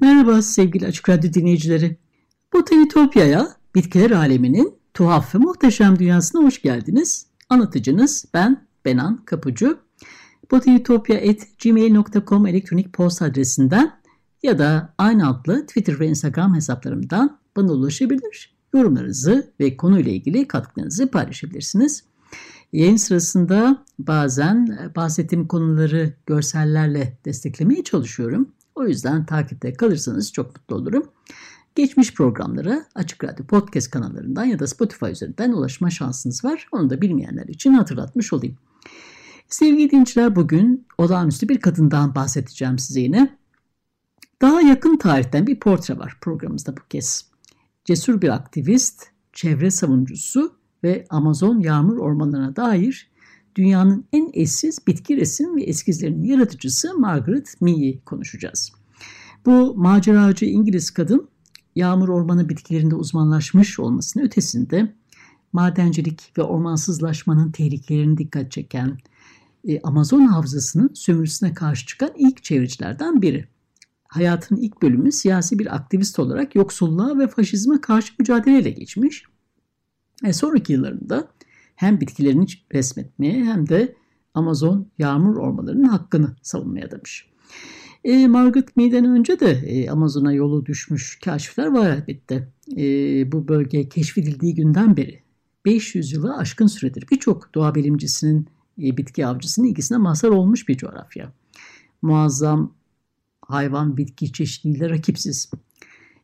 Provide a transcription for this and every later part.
Merhaba sevgili Açık Radyo dinleyicileri. Botanitopya'ya, bitkiler aleminin tuhaf ve muhteşem dünyasına hoş geldiniz. Anlatıcınız ben Benan Kapucu. botanitopya.gmail.com elektronik posta adresinden ya da aynı adlı Twitter ve Instagram hesaplarımdan bana ulaşabilir. Yorumlarınızı ve konuyla ilgili katkılarınızı paylaşabilirsiniz. Yayın sırasında bazen bahsettiğim konuları görsellerle desteklemeye çalışıyorum. O yüzden takipte kalırsanız çok mutlu olurum. Geçmiş programlara Açık Radyo Podcast kanallarından ya da Spotify üzerinden ulaşma şansınız var. Onu da bilmeyenler için hatırlatmış olayım. Sevgili dinleyiciler bugün olağanüstü bir kadından bahsedeceğim size yine. Daha yakın tarihten bir portre var programımızda bu kez. Cesur bir aktivist, çevre savunucusu ve Amazon yağmur ormanlarına dair dünyanın en eşsiz bitki resim ve eskizlerinin yaratıcısı Margaret Mee'yi konuşacağız. Bu maceracı İngiliz kadın yağmur ormanı bitkilerinde uzmanlaşmış olmasının ötesinde madencilik ve ormansızlaşmanın tehlikelerini dikkat çeken e, Amazon havzasının sömürüsüne karşı çıkan ilk çevrecilerden biri. Hayatının ilk bölümü siyasi bir aktivist olarak yoksulluğa ve faşizme karşı mücadeleyle geçmiş. E, sonraki yıllarında hem bitkilerini resmetmeye hem de Amazon yağmur ormanlarının hakkını savunmaya adamış. E, Margaret Mead'den önce de e, Amazon'a yolu düşmüş kaşifler var elbette. E, bu bölge keşfedildiği günden beri 500 yılı aşkın süredir birçok doğa bilimcisinin, e, bitki avcısının ilgisine mazhar olmuş bir coğrafya. Muazzam hayvan bitki çeşitliliğiyle rakipsiz.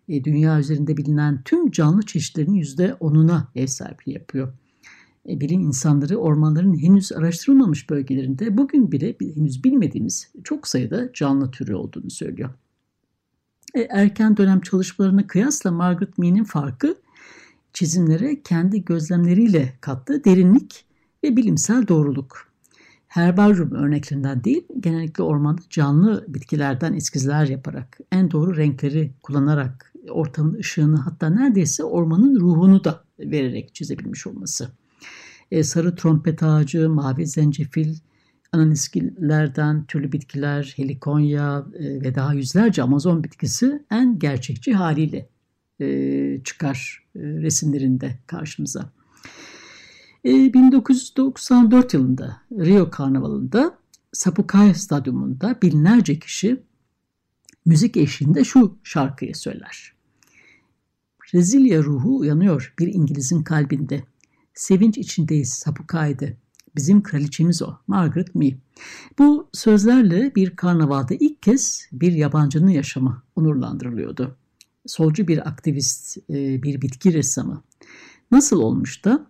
E, dünya üzerinde bilinen tüm canlı çeşitlerinin %10'una ev sahipliği yapıyor. E, bilim insanları ormanların henüz araştırılmamış bölgelerinde bugün bile henüz bilmediğimiz çok sayıda canlı türü olduğunu söylüyor. E, erken dönem çalışmalarına kıyasla Margaret Mead'in farkı çizimlere kendi gözlemleriyle kattığı derinlik ve bilimsel doğruluk. Herbaryum örneklerinden değil, genellikle ormanda canlı bitkilerden eskizler yaparak, en doğru renkleri kullanarak, ortamın ışığını hatta neredeyse ormanın ruhunu da vererek çizebilmiş olması. E, sarı trompet ağacı, mavi zencefil, ananiskillerden türlü bitkiler, helikonya e, ve daha yüzlerce Amazon bitkisi en gerçekçi haliyle e, çıkar resimlerinde karşımıza. 1994 yılında Rio Karnavalı'nda Sapucaí Stadyumunda binlerce kişi müzik eşliğinde şu şarkıyı söyler. Brezilya ruhu uyanıyor bir İngiliz'in kalbinde. Sevinç içindeyiz Sapukay'dı. Bizim kraliçemiz o, Margaret Mee. Bu sözlerle bir karnavalda ilk kez bir yabancının yaşamı onurlandırılıyordu. Solcu bir aktivist, e, bir bitki ressamı. Nasıl olmuş da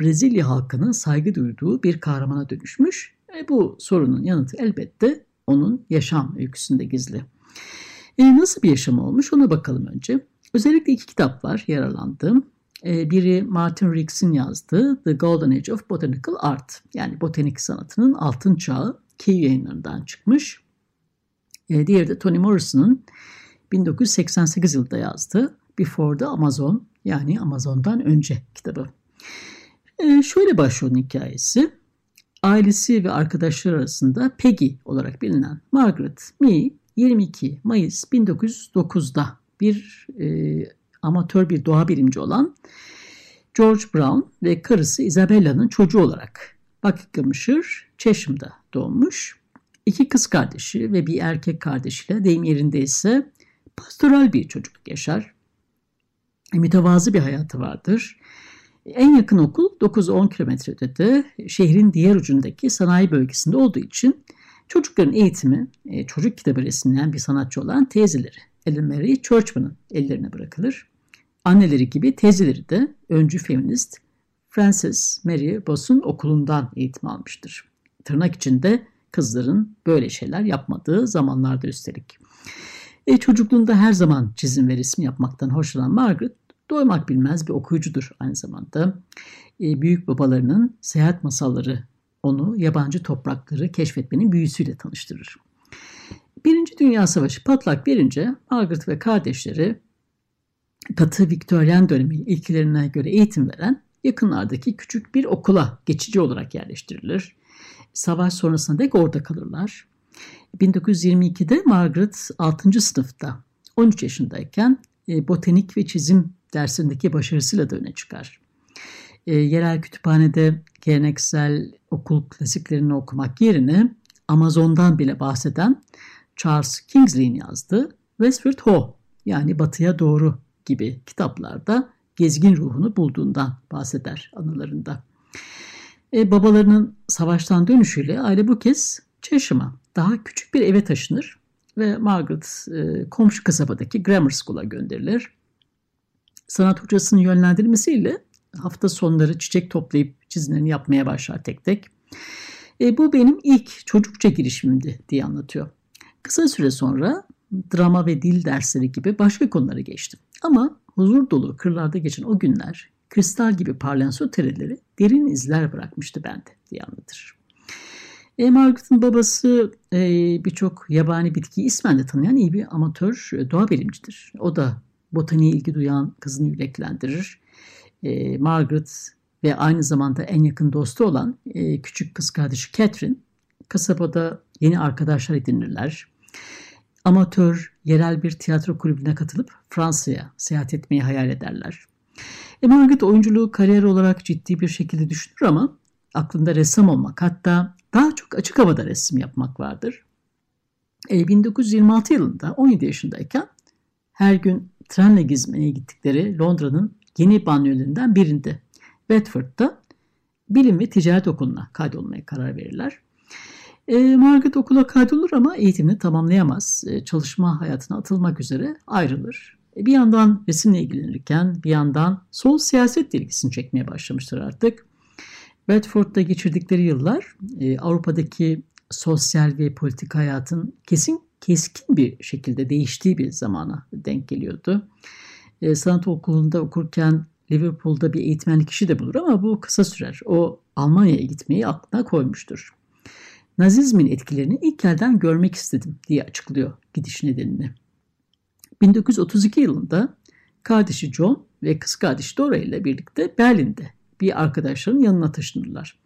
Brezilya halkının saygı duyduğu bir kahramana dönüşmüş? E bu sorunun yanıtı elbette onun yaşam öyküsünde gizli. E nasıl bir yaşam olmuş ona bakalım önce. Özellikle iki kitap var yararlandığım. Ee, biri Martin Riggs'in yazdığı The Golden Age of Botanical Art yani botanik sanatının altın çağı Key yayınlarından çıkmış. Ee, diğeri de Toni Morrison'ın 1988 yılında yazdığı Before the Amazon yani Amazon'dan önce kitabı. Ee, şöyle başlıyor hikayesi. Ailesi ve arkadaşları arasında Peggy olarak bilinen Margaret Mee 22 Mayıs 1909'da bir e, amatör bir doğa bilimci olan George Brown ve karısı Isabella'nın çocuğu olarak Buckinghamshire, Chesham'da doğmuş. İki kız kardeşi ve bir erkek kardeşiyle deyim yerinde ise pastoral bir çocukluk yaşar. Mütevazı bir hayatı vardır. En yakın okul 9-10 kilometre ötede şehrin diğer ucundaki sanayi bölgesinde olduğu için çocukların eğitimi e, çocuk kitabı resimleyen bir sanatçı olan teyzeleri Ellen Mary Churchman'ın ellerine bırakılır. Anneleri gibi teyzeleri de öncü feminist Frances Mary Boss'un okulundan eğitim almıştır. Tırnak içinde kızların böyle şeyler yapmadığı zamanlarda üstelik. E, çocukluğunda her zaman çizim ve resim yapmaktan hoşlanan Margaret doymak bilmez bir okuyucudur aynı zamanda. E, büyük babalarının seyahat masalları onu yabancı toprakları keşfetmenin büyüsüyle tanıştırır. Birinci Dünya Savaşı patlak verince Margaret ve kardeşleri katı Viktoryen dönemi ilkelerine göre eğitim veren yakınlardaki küçük bir okula geçici olarak yerleştirilir. Savaş sonrasında dek orada kalırlar. 1922'de Margaret 6. sınıfta 13 yaşındayken e, botanik ve çizim dersindeki başarısıyla da öne çıkar. E, yerel kütüphanede geleneksel okul klasiklerini okumak yerine Amazon'dan bile bahseden Charles Kingsley'in yazdığı Westward Ho yani batıya doğru gibi kitaplarda gezgin ruhunu bulduğundan bahseder anılarında. E, babalarının savaştan dönüşüyle aile bu kez Chesham'a daha küçük bir eve taşınır ve Margaret e, komşu kasabadaki Grammar School'a gönderilir. Sanat hocasının yönlendirmesiyle hafta sonları çiçek toplayıp çizimlerini yapmaya başlar tek tek. E, bu benim ilk çocukça girişimimdi diye anlatıyor. Kısa süre sonra drama ve dil dersleri gibi başka konulara geçtim. Ama huzur dolu kırlarda geçen o günler kristal gibi parlayan su tereleri derin izler bırakmıştı bende diye anlatır. E, Margaret'ın babası e, birçok yabani bitkiyi ismen de tanıyan iyi bir amatör e, doğa bilimcidir. O da botaniğe ilgi duyan kızını yüreklendirir. E, Margaret ve aynı zamanda en yakın dostu olan e, küçük kız kardeşi Catherine kasabada yeni arkadaşlar edinirler. Amatör, yerel bir tiyatro kulübüne katılıp Fransa'ya seyahat etmeyi hayal ederler. E, Margaret oyunculuğu kariyer olarak ciddi bir şekilde düşünür ama aklında ressam olmak hatta daha çok açık havada resim yapmak vardır. E, 1926 yılında 17 yaşındayken her gün trenle gezmeye gittikleri Londra'nın yeni banyolarından birinde Bedford'da bilim ve ticaret okuluna kaydolmaya karar verirler. E, Margaret okula kaydolur ama eğitimini tamamlayamaz. E, çalışma hayatına atılmak üzere ayrılır. E, bir yandan resimle ilgilenirken bir yandan sol siyaset ilgisini çekmeye başlamıştır artık. Bedford'da geçirdikleri yıllar e, Avrupa'daki sosyal ve politik hayatın kesin keskin bir şekilde değiştiği bir zamana denk geliyordu. E, sanat okulunda okurken Liverpool'da bir eğitmenlik işi de bulur ama bu kısa sürer. O Almanya'ya gitmeyi aklına koymuştur. Nazizmin etkilerini ilk elden görmek istedim diye açıklıyor gidiş nedenini. 1932 yılında kardeşi John ve kız kardeşi Dora ile birlikte Berlin'de bir arkadaşların yanına taşınırlar.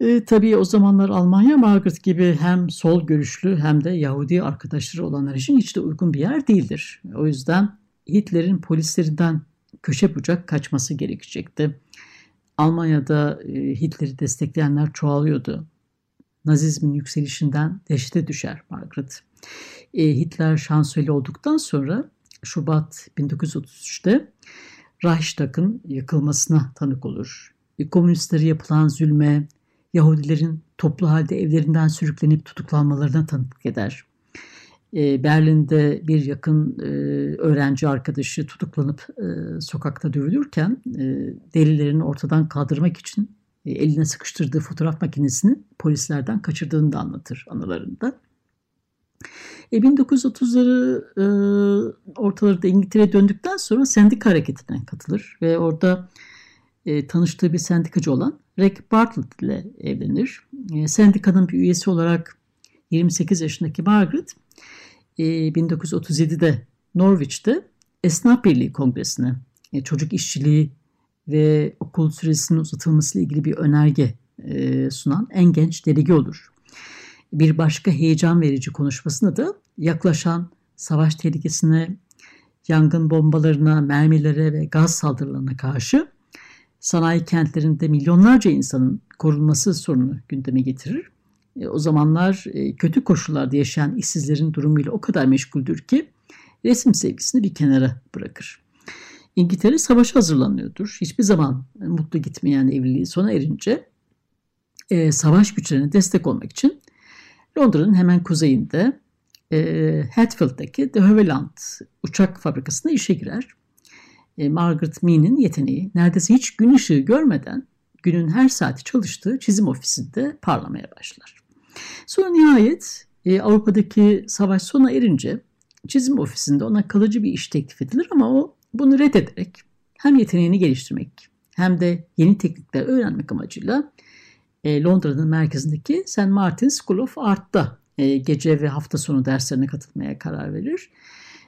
E, tabii o zamanlar Almanya Margaret gibi hem sol görüşlü hem de Yahudi arkadaşları olanlar için hiç de uygun bir yer değildir. O yüzden Hitler'in polislerinden köşe bucak kaçması gerekecekti. Almanya'da e, Hitler'i destekleyenler çoğalıyordu. Nazizmin yükselişinden dehşete düşer Margaret. E, Hitler şansölye olduktan sonra Şubat 1933'te Reichstag'ın yakılmasına tanık olur. E, komünistlere yapılan zulme, Yahudilerin toplu halde evlerinden sürüklenip tutuklanmalarına tanıklık eder. E, Berlin'de bir yakın e, öğrenci arkadaşı tutuklanıp e, sokakta dövülürken delillerini ortadan kaldırmak için eline sıkıştırdığı fotoğraf makinesini polislerden kaçırdığını da anlatır anılarında. E, 1930'ları e, ortalarda İngiltere'ye döndükten sonra sendika hareketine katılır ve orada e, tanıştığı bir sendikacı olan Rick Bartlett ile evlenir. E, sendikanın bir üyesi olarak 28 yaşındaki Margaret 1937'de e, Norwich'te Esnaf Birliği Kongresi'ne e, çocuk işçiliği ve okul süresinin uzatılması ile ilgili bir önerge e, sunan en genç delege olur. Bir başka heyecan verici konuşmasında da yaklaşan savaş tehlikesine, yangın bombalarına, mermilere ve gaz saldırılarına karşı sanayi kentlerinde milyonlarca insanın korunması sorunu gündeme getirir. E, o zamanlar e, kötü koşullarda yaşayan işsizlerin durumuyla o kadar meşguldür ki resim sevgisini bir kenara bırakır. İngiltere savaşa hazırlanıyordur. Hiçbir zaman mutlu gitmeyen evliliği sona erince e, savaş güçlerine destek olmak için Londra'nın hemen kuzeyinde e, Hatfield'daki de Havilland uçak fabrikasında işe girer. E, Margaret Mee'nin yeteneği neredeyse hiç gün ışığı görmeden günün her saati çalıştığı çizim ofisinde parlamaya başlar. Sonra nihayet e, Avrupa'daki savaş sona erince çizim ofisinde ona kalıcı bir iş teklif edilir ama o bunu reddederek hem yeteneğini geliştirmek hem de yeni teknikler öğrenmek amacıyla e, Londra'nın merkezindeki St. Martin's School of Art'ta e, gece ve hafta sonu derslerine katılmaya karar verir.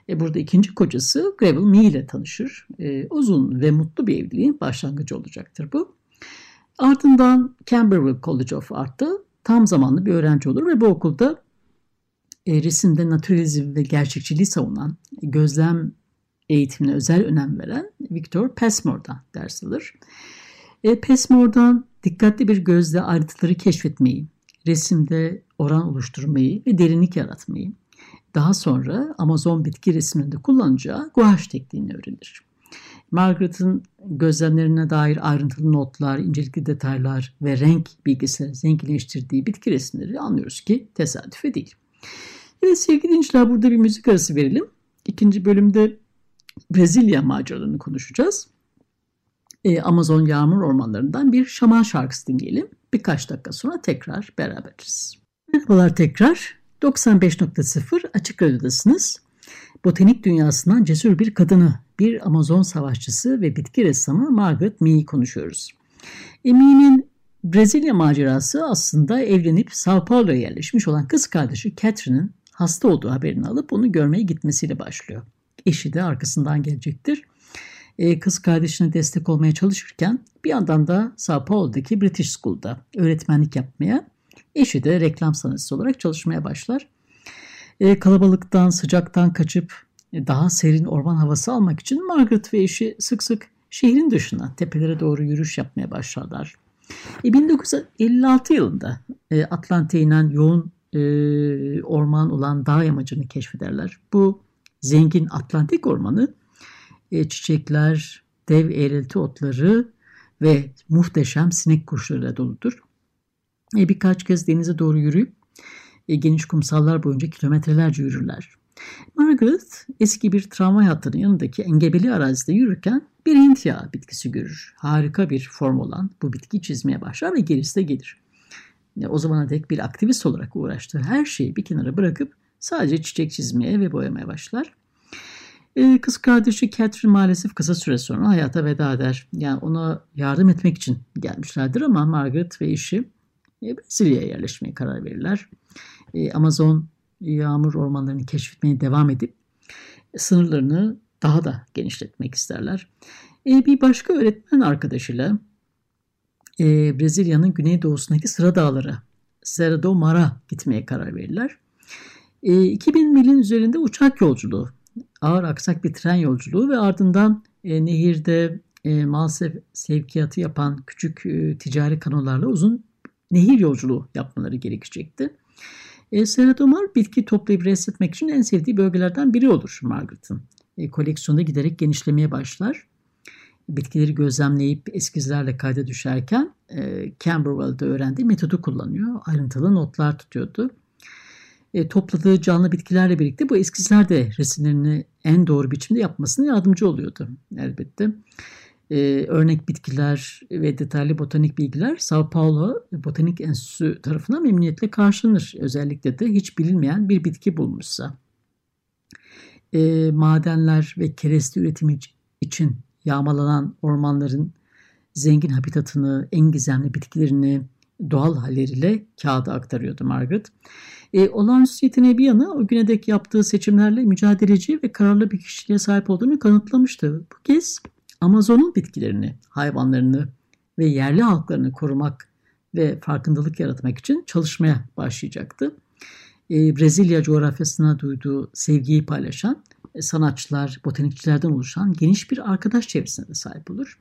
E, burada ikinci kocası Gravel Mee ile tanışır. Uzun ve mutlu bir evliliğin başlangıcı olacaktır bu. Ardından Camberwell College of Art'ta tam zamanlı bir öğrenci olur ve bu okulda resimde naturalizm ve gerçekçiliği savunan, gözlem eğitimine özel önem veren Victor Passmore'dan ders alır. E, Passmore'dan dikkatli bir gözle ayrıntıları keşfetmeyi, resimde oran oluşturmayı ve derinlik yaratmayı, daha sonra Amazon bitki resminde kullanacağı guaj tekniğini öğrenir. Margaret'ın gözlemlerine dair ayrıntılı notlar, incelikli detaylar ve renk bilgisini zenginleştirdiği bitki resimleri anlıyoruz ki tesadüfe değil. Evet sevgili dinleyiciler burada bir müzik arası verelim. İkinci bölümde Brezilya maceralarını konuşacağız. Ee, Amazon yağmur ormanlarından bir şaman şarkısı dinleyelim. Birkaç dakika sonra tekrar beraberiz. Merhabalar tekrar. 95.0 Açık Radyo'dasınız. Botanik dünyasından cesur bir kadını, bir Amazon savaşçısı ve bitki ressamı Margaret Mee'yi konuşuyoruz. E, Mee'nin Brezilya macerası aslında evlenip Sao Paulo'ya yerleşmiş olan kız kardeşi Catherine'in hasta olduğu haberini alıp onu görmeye gitmesiyle başlıyor. Eşi de arkasından gelecektir. E, kız kardeşine destek olmaya çalışırken bir yandan da Sao Paulo'daki British School'da öğretmenlik yapmaya, eşi de reklam sanatçısı olarak çalışmaya başlar. E, kalabalıktan, sıcaktan kaçıp e, daha serin orman havası almak için Margaret ve eşi sık sık şehrin dışına, tepelere doğru yürüyüş yapmaya başlarlar. E, 1956 yılında e, Atlantik'e inen yoğun e, orman olan dağ yamacını keşfederler. Bu zengin Atlantik ormanı e, çiçekler, dev eğrelti otları ve muhteşem sinek kuşlarıyla doludur. E, birkaç kez denize doğru yürüyüp e, geniş kumsallar boyunca kilometrelerce yürürler. Margaret eski bir tramvay hattının yanındaki engebeli arazide yürürken bir Hint yağı bitkisi görür. Harika bir form olan bu bitkiyi çizmeye başlar ve gerisi de gelir. E, o zamana dek bir aktivist olarak uğraştığı her şeyi bir kenara bırakıp sadece çiçek çizmeye ve boyamaya başlar. E, kız kardeşi Catherine maalesef kısa süre sonra hayata veda eder. Yani ona yardım etmek için gelmişlerdir ama Margaret ve eşi e, Brezilya'ya yerleşmeye karar verirler. E, Amazon yağmur ormanlarını keşfetmeye devam edip sınırlarını daha da genişletmek isterler. Bir başka öğretmen arkadaşıyla Brezilya'nın güneydoğusundaki sıra dağları Serra do Mar'a gitmeye karar verirler. 2000 milin üzerinde uçak yolculuğu ağır aksak bir tren yolculuğu ve ardından e, nehirde e, mal sev- sevkiyatı yapan küçük e, ticari kanolarla uzun nehir yolculuğu yapmaları gerekecekti. E, Seratomar bitki toplayıp resmetmek için en sevdiği bölgelerden biri olur Margaret'ın. E, koleksiyonda giderek genişlemeye başlar. Bitkileri gözlemleyip eskizlerle kayda düşerken e, Camberwell'de öğrendiği metodu kullanıyor. Ayrıntılı notlar tutuyordu e, topladığı canlı bitkilerle birlikte bu eskizler de resimlerini en doğru biçimde yapmasına yardımcı oluyordu elbette. E, örnek bitkiler ve detaylı botanik bilgiler Sao Paulo Botanik Enstitüsü tarafından memnuniyetle karşılanır. Özellikle de hiç bilinmeyen bir bitki bulmuşsa. E, madenler ve kereste üretimi için yağmalanan ormanların zengin habitatını, en gizemli bitkilerini, doğal halleriyle kağıda aktarıyordu Margaret. E, olağanüstü yeteneği bir yana o güne dek yaptığı seçimlerle mücadeleci ve kararlı bir kişiliğe sahip olduğunu kanıtlamıştı. Bu kez Amazon'un bitkilerini, hayvanlarını ve yerli halklarını korumak ve farkındalık yaratmak için çalışmaya başlayacaktı. E, Brezilya coğrafyasına duyduğu sevgiyi paylaşan e, sanatçılar, botanikçilerden oluşan geniş bir arkadaş çevresine de sahip olur.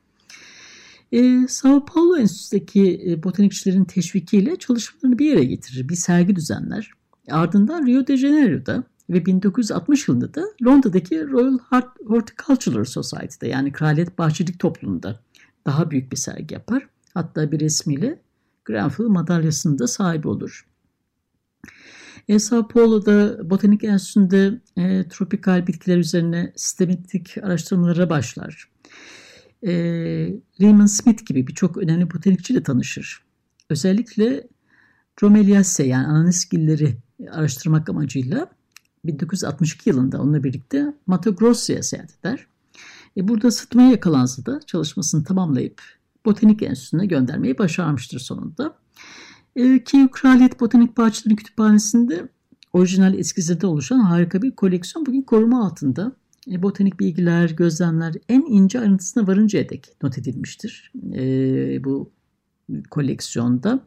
E, Sao Paulo Enstitüsü'ndeki e, botanikçilerin teşvikiyle çalışmalarını bir yere getirir, bir sergi düzenler. Ardından Rio de Janeiro'da ve 1960 yılında da Londra'daki Royal Horticultural Society'de yani Kraliyet Bahçecilik Topluluğu'nda daha büyük bir sergi yapar. Hatta bir resmiyle Grenfell madalyasının da sahibi olur. E, Sao Paulo'da Botanik Enstitüsü'nde e, tropikal bitkiler üzerine sistematik araştırmalara başlar. E, Raymond Smith gibi birçok önemli botanikçiyle tanışır. Özellikle Bromeliaceae yani ananiskilleri araştırmak amacıyla 1962 yılında onunla birlikte Mato Grosso'ya seyahat eder. E, burada sıtmaya yakalansa da çalışmasını tamamlayıp Botanik Enstitüsü'ne göndermeyi başarmıştır sonunda. E, Kiev Kraliyet Botanik Bahçeleri Kütüphanesi'nde orijinal eskizlerde oluşan harika bir koleksiyon bugün koruma altında. E, botanik bilgiler, gözlemler en ince ayrıntısına varıncaya dek not edilmiştir. E, bu koleksiyonda.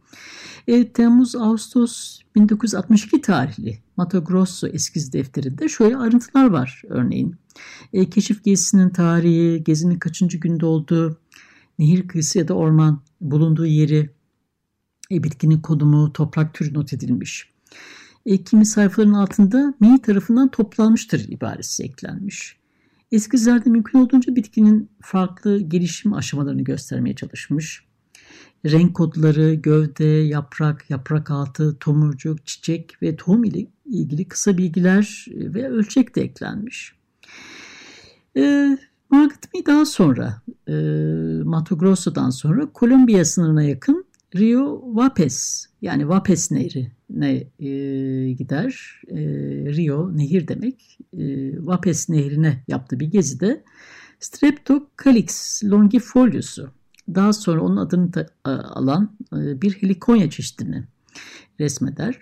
E, Temmuz-Ağustos 1962 tarihli Mato Grosso eskiz defterinde şöyle ayrıntılar var örneğin. E, keşif gezisinin tarihi, gezinin kaçıncı günde olduğu, nehir kıyısı ya da orman bulunduğu yeri, e, bitkinin konumu, toprak türü not edilmiş. E, kimi sayfaların altında mi tarafından toplanmıştır ibaresi eklenmiş. Eskizlerde mümkün olduğunca bitkinin farklı gelişim aşamalarını göstermeye çalışmış renk kodları, gövde, yaprak, yaprak altı, tomurcuk, çiçek ve tohum ile ilgili kısa bilgiler ve ölçek de eklenmiş. E, Margaret Mee daha sonra e, Mato Grosso'dan sonra Kolombiya sınırına yakın Rio Vapes yani Vapes Nehri ne e, gider. E, Rio nehir demek. E, Vapes Nehri'ne yaptığı bir gezide Streptocalyx longifolius'u daha sonra onun adını da, alan e, bir helikonya çeşidini resmeder.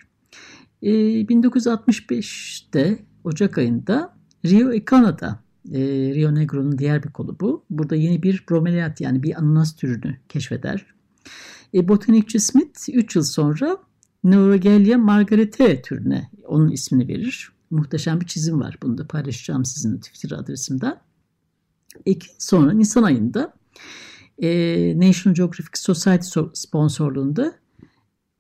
1965'te e, Ocak ayında Rio Ekana'da e, Rio Negro'nun diğer bir kolu bu. Burada yeni bir bromeliad yani bir ananas türünü keşfeder. E, botanikçi Smith 3 yıl sonra Neurogelia margarete türüne onun ismini verir. Muhteşem bir çizim var. Bunu da paylaşacağım sizinle Twitter adresimden. İki sonra Nisan ayında e, National Geographic Society sponsorluğunda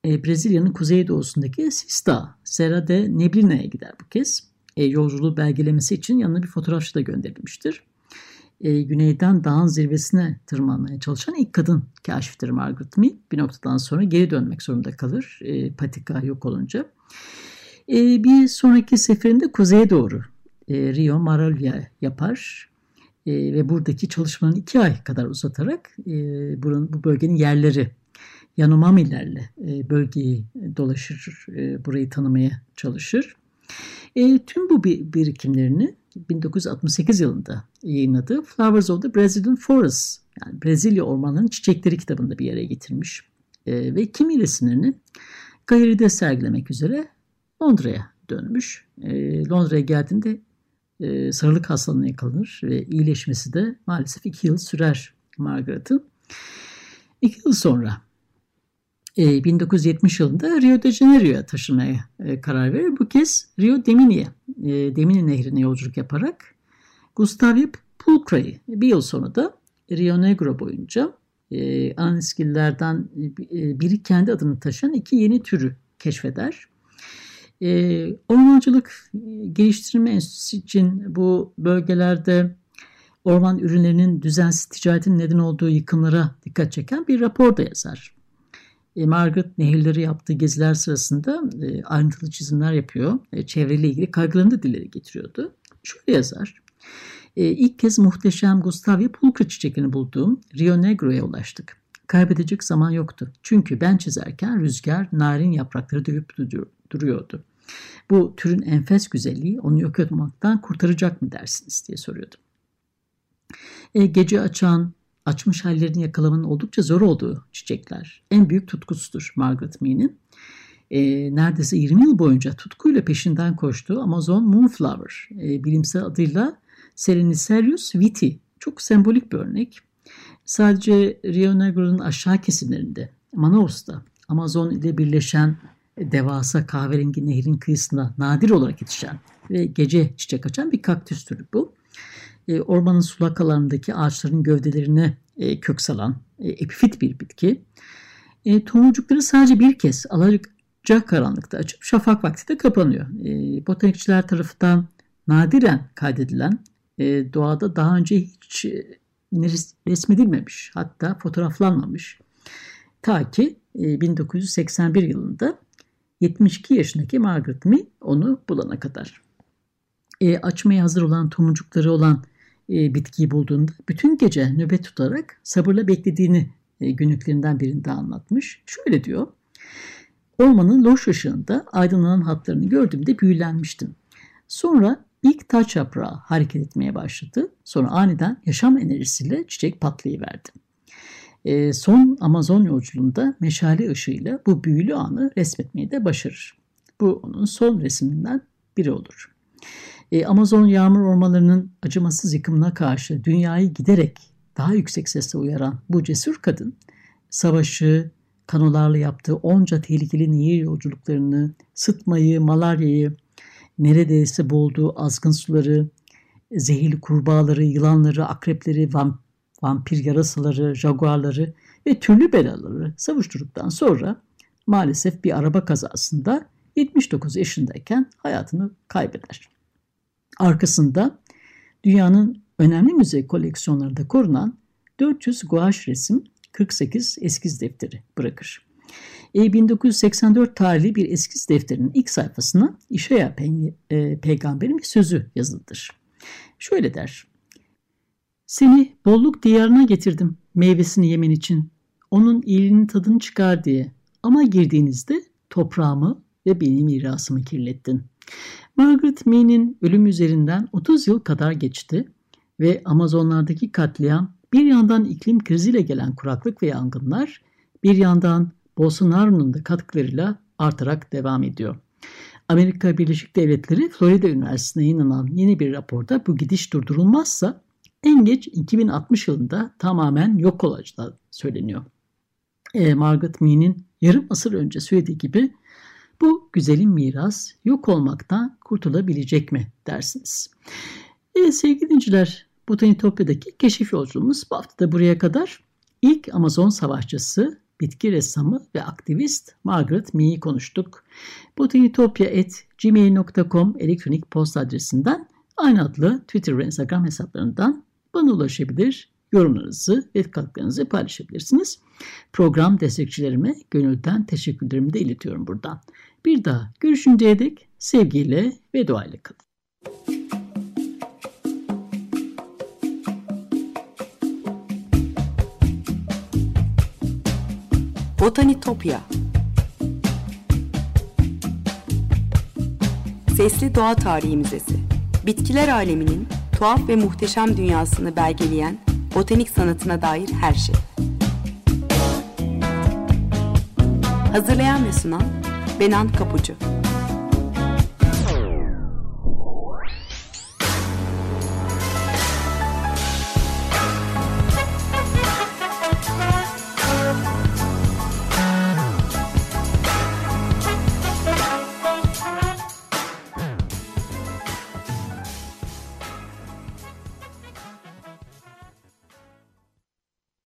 e, Brezilya'nın kuzeydoğusundaki Sista, Serra de Neblina'ya gider bu kez. E, yolculuğu belgelemesi için yanına bir fotoğrafçı da gönderilmiştir. E, güneyden dağın zirvesine tırmanmaya çalışan ilk kadın kaşiftir Margaret Mee. Bir noktadan sonra geri dönmek zorunda kalır e, patika yok olunca. E, bir sonraki seferinde kuzeye doğru e, Rio Maravilha yapar e, ve buradaki çalışmanın iki ay kadar uzatarak e, buranın, bu bölgenin yerleri Yanomamilerle e, bölgeyi dolaşır, e, burayı tanımaya çalışır. E, tüm bu birikimlerini 1968 yılında yayınladığı Flowers of the Brazilian Forest yani Brezilya ormanlarının çiçekleri kitabında bir yere getirmiş. E, ve kimi resimlerini galeride sergilemek üzere Londra'ya dönmüş. E, Londra'ya geldiğinde e, sarılık hastalığına yakalanır ve iyileşmesi de maalesef iki yıl sürer Margaret'ın. İki yıl sonra e, 1970 yılında Rio de Janeiro'ya taşınmaya e, karar verir. Bu kez Rio Demini'ye, e, Demini Nehri'ne yolculuk yaparak Gustavio Pulcra'yı bir yıl sonra da Rio Negro boyunca e, Anaskillerden e, biri kendi adını taşıyan iki yeni türü keşfeder. E, Ormancılık Geliştirme Enstitüsü için bu bölgelerde orman ürünlerinin düzensiz ticaretin neden olduğu yıkımlara dikkat çeken bir rapor da yazar. E, Margaret nehirleri yaptığı geziler sırasında e, ayrıntılı çizimler yapıyor. E, çevreyle ilgili kaygılarını da dillere getiriyordu. Şöyle yazar. E, ilk kez muhteşem Gustavia pulcra çiçeğini bulduğum Rio Negro'ya ulaştık. Kaybedecek zaman yoktu. Çünkü ben çizerken rüzgar narin yaprakları dövüp duruyordu. Bu türün enfes güzelliği onu yok etmekten kurtaracak mı dersiniz diye soruyordu. E, gece açan, açmış hallerini yakalamanın oldukça zor olduğu çiçekler en büyük tutkusudur Margaret Mee'nin. E, neredeyse 20 yıl boyunca tutkuyla peşinden koştuğu Amazon Moonflower e, bilimsel adıyla Serenicerius viti çok sembolik bir örnek. Sadece Rio Negro'nun aşağı kesimlerinde Manaus'ta Amazon ile birleşen devasa kahverengi nehrin kıyısında nadir olarak yetişen ve gece çiçek açan bir kaktüs türü bu. E, ormanın sulak alanındaki ağaçların gövdelerine e, kök salan e, epifit bir bitki. E, tomurcukları sadece bir kez alacak karanlıkta açıp şafak vakti de kapanıyor. E, botanikçiler tarafından nadiren kaydedilen doğada daha önce hiç e, resmedilmemiş hatta fotoğraflanmamış. Ta ki e, 1981 yılında 72 yaşındaki Margaret Mee onu bulana kadar. E, açmaya hazır olan tomurcukları olan e, bitkiyi bulduğunda bütün gece nöbet tutarak sabırla beklediğini e, günlüklerinden birinde anlatmış. Şöyle diyor. Ormanın loş ışığında aydınlanan hatlarını gördüğümde büyülenmiştim. Sonra ilk taç yaprağı hareket etmeye başladı. Sonra aniden yaşam enerjisiyle çiçek patlayıverdi. E, son Amazon yolculuğunda meşale ışığıyla bu büyülü anı resmetmeyi de başarır. Bu onun son resminden biri olur. E, Amazon yağmur ormanlarının acımasız yıkımına karşı dünyayı giderek daha yüksek sesle uyaran bu cesur kadın, savaşı, kanolarla yaptığı onca tehlikeli nehir yolculuklarını, sıtmayı, malaryayı, neredeyse boğulduğu azgın suları, zehirli kurbağaları, yılanları, akrepleri, vampir yarasaları, jaguarları ve türlü belaları savuşturduktan sonra maalesef bir araba kazasında 79 yaşındayken hayatını kaybeder. Arkasında dünyanın önemli müze koleksiyonlarında korunan 400 guaj resim, 48 eskiz defteri bırakır. E, 1984 tarihli bir eskiz defterinin ilk sayfasına İşaya pe e, peygamberin bir sözü yazılıdır. Şöyle der. Seni bolluk diyarına getirdim meyvesini yemen için. Onun iyiliğinin tadını çıkar diye. Ama girdiğinizde toprağımı ve benim mirasımı kirlettin. Margaret Mee'nin ölüm üzerinden 30 yıl kadar geçti ve Amazonlardaki katliam bir yandan iklim kriziyle gelen kuraklık ve yangınlar, bir yandan Bolsonaro'nun da katkılarıyla artarak devam ediyor. Amerika Birleşik Devletleri Florida Üniversitesi'ne yayınlanan yeni bir raporda bu gidiş durdurulmazsa en geç 2060 yılında tamamen yok olacağı söyleniyor. E, Margaret Mee'nin yarım asır önce söylediği gibi bu güzelim miras yok olmaktan kurtulabilecek mi dersiniz? E, sevgili dinciler, Botanitopya'daki keşif yolculuğumuz bu hafta da buraya kadar. İlk Amazon savaşçısı, bitki ressamı ve aktivist Margaret Mee'yi konuştuk. botanitopya.gmail.com elektronik posta adresinden aynı adlı Twitter ve Instagram hesaplarından bana ulaşabilir, yorumlarınızı ve katkılarınızı paylaşabilirsiniz. Program destekçilerime gönülden teşekkürlerimi de iletiyorum buradan. Bir daha görüşünceye dek sevgiyle ve duayla kalın. Botanitopya Sesli Doğa Tarihi Müzesi Bitkiler aleminin tuhaf ve muhteşem dünyasını belgeleyen botanik sanatına dair her şey. Hazırlayan ve sunan Benan Kapucu